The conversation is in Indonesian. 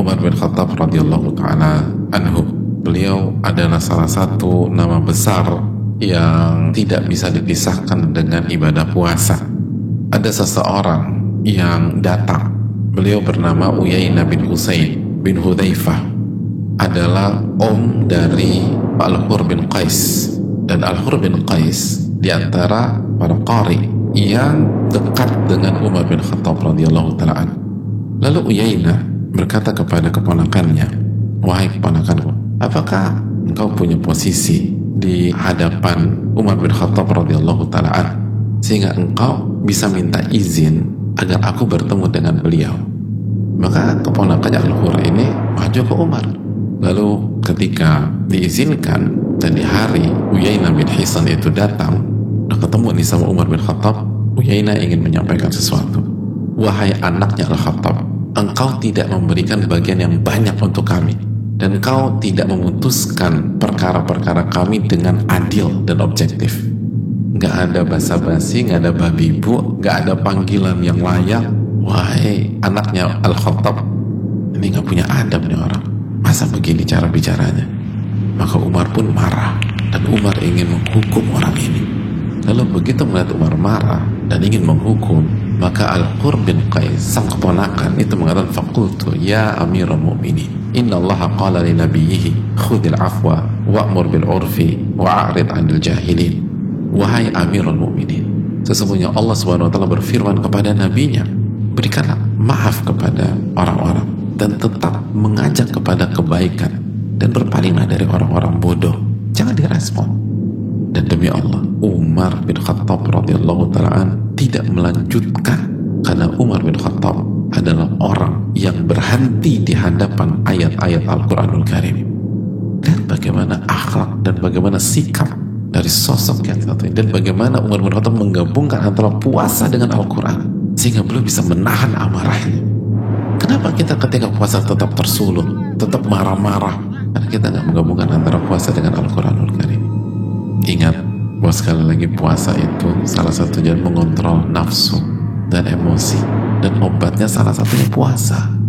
Umar bin Khattab radhiyallahu taala anhu. Beliau adalah salah satu nama besar yang tidak bisa dipisahkan dengan ibadah puasa. Ada seseorang yang datang. Beliau bernama Uyainah bin Husain bin Hudzaifah. Adalah om dari Al-Hur bin Qais. Dan Al-Hur bin Qais di antara para qari yang dekat dengan Umar bin Khattab radhiyallahu taala Lalu Uyainah berkata kepada keponakannya, Wahai keponakanku, apakah engkau punya posisi di hadapan Umar bin Khattab radhiyallahu taala sehingga engkau bisa minta izin agar aku bertemu dengan beliau. Maka keponakannya Al-Hur ini maju ke Umar. Lalu ketika diizinkan dan di hari Uyainah bin Hisan itu datang, udah ketemu nih sama Umar bin Khattab, Uyainah ingin menyampaikan sesuatu. Wahai anaknya Al-Khattab, engkau tidak memberikan bagian yang banyak untuk kami dan kau tidak memutuskan perkara-perkara kami dengan adil dan objektif. Nggak ada basa-basi, nggak ada babi bu, nggak ada panggilan yang layak. Wahai anaknya Al-Khattab ini nggak punya adab nih orang. Masa begini cara bicaranya? Maka Umar pun marah dan Umar ingin menghukum orang ini. Lalu begitu melihat Umar marah dan ingin menghukum maka Al-Qur bin Qais sang keponakan itu mengatakan fakultu ya amirul mu'minin inna allaha qala li nabiyyihi khudil afwa wa'mur bil urfi wa'arid 'anil jahilin. Wahai amirul mu'minin sesungguhnya Allah subhanahu wa ta'ala berfirman kepada nabinya berikanlah maaf kepada orang-orang dan tetap mengajak kepada kebaikan dan berpalinglah dari orang-orang bodoh. Jangan direspon. Dan demi Allah Umar bin Khattab radhiyallahu taala tidak melanjutkan karena Umar bin Khattab adalah orang yang berhenti di hadapan ayat-ayat Al-Quranul Karim. Dan bagaimana akhlak dan bagaimana sikap dari sosok yang satu ini dan bagaimana Umar bin Khattab menggabungkan antara puasa dengan Al-Quran sehingga belum bisa menahan amarahnya. Kenapa kita ketika puasa tetap tersulut tetap marah-marah? Karena kita nggak menggabungkan antara puasa dengan Al-Quranul Karim bahwa sekali lagi puasa itu salah satu jalan mengontrol nafsu dan emosi. Dan obatnya salah satunya puasa